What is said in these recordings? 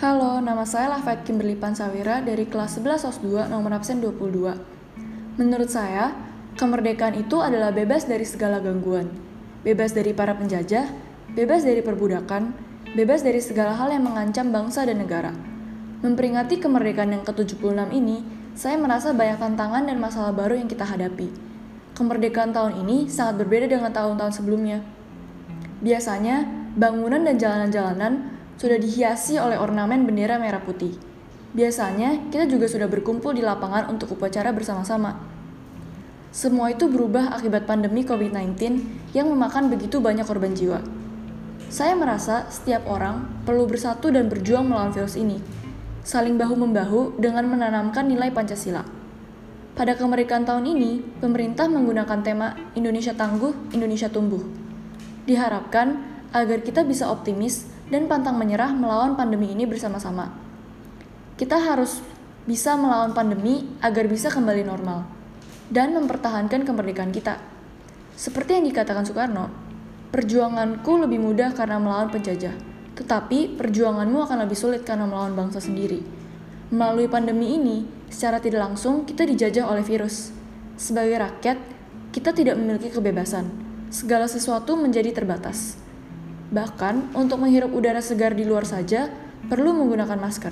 Halo, nama saya Lafayette Kimberly Pansawira dari kelas 11 SOS 2 nomor absen 22. Menurut saya, kemerdekaan itu adalah bebas dari segala gangguan. Bebas dari para penjajah, bebas dari perbudakan, bebas dari segala hal yang mengancam bangsa dan negara. Memperingati kemerdekaan yang ke-76 ini, saya merasa banyak tantangan dan masalah baru yang kita hadapi. Kemerdekaan tahun ini sangat berbeda dengan tahun-tahun sebelumnya. Biasanya, bangunan dan jalanan-jalanan sudah dihiasi oleh ornamen bendera merah putih. Biasanya, kita juga sudah berkumpul di lapangan untuk upacara bersama-sama. Semua itu berubah akibat pandemi COVID-19 yang memakan begitu banyak korban jiwa. Saya merasa setiap orang perlu bersatu dan berjuang melawan virus ini, saling bahu-membahu dengan menanamkan nilai Pancasila. Pada kemerdekaan tahun ini, pemerintah menggunakan tema Indonesia Tangguh, Indonesia Tumbuh. Diharapkan agar kita bisa optimis dan pantang menyerah melawan pandemi ini bersama-sama. Kita harus bisa melawan pandemi agar bisa kembali normal dan mempertahankan kemerdekaan kita. Seperti yang dikatakan Soekarno, perjuanganku lebih mudah karena melawan penjajah, tetapi perjuanganmu akan lebih sulit karena melawan bangsa sendiri. Melalui pandemi ini, secara tidak langsung kita dijajah oleh virus. Sebagai rakyat, kita tidak memiliki kebebasan. Segala sesuatu menjadi terbatas. Bahkan, untuk menghirup udara segar di luar saja, perlu menggunakan masker.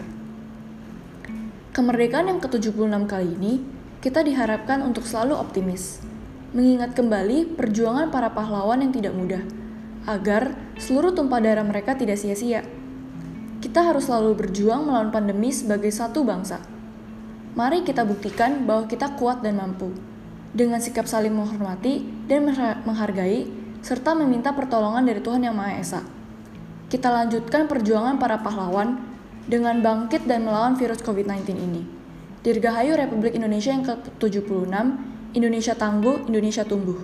Kemerdekaan yang ke-76 kali ini, kita diharapkan untuk selalu optimis, mengingat kembali perjuangan para pahlawan yang tidak mudah, agar seluruh tumpah darah mereka tidak sia-sia. Kita harus selalu berjuang melawan pandemi sebagai satu bangsa. Mari kita buktikan bahwa kita kuat dan mampu, dengan sikap saling menghormati dan menghargai serta meminta pertolongan dari Tuhan Yang Maha Esa. Kita lanjutkan perjuangan para pahlawan dengan bangkit dan melawan virus COVID-19 ini. Dirgahayu Republik Indonesia yang ke-76, Indonesia Tangguh, Indonesia Tumbuh.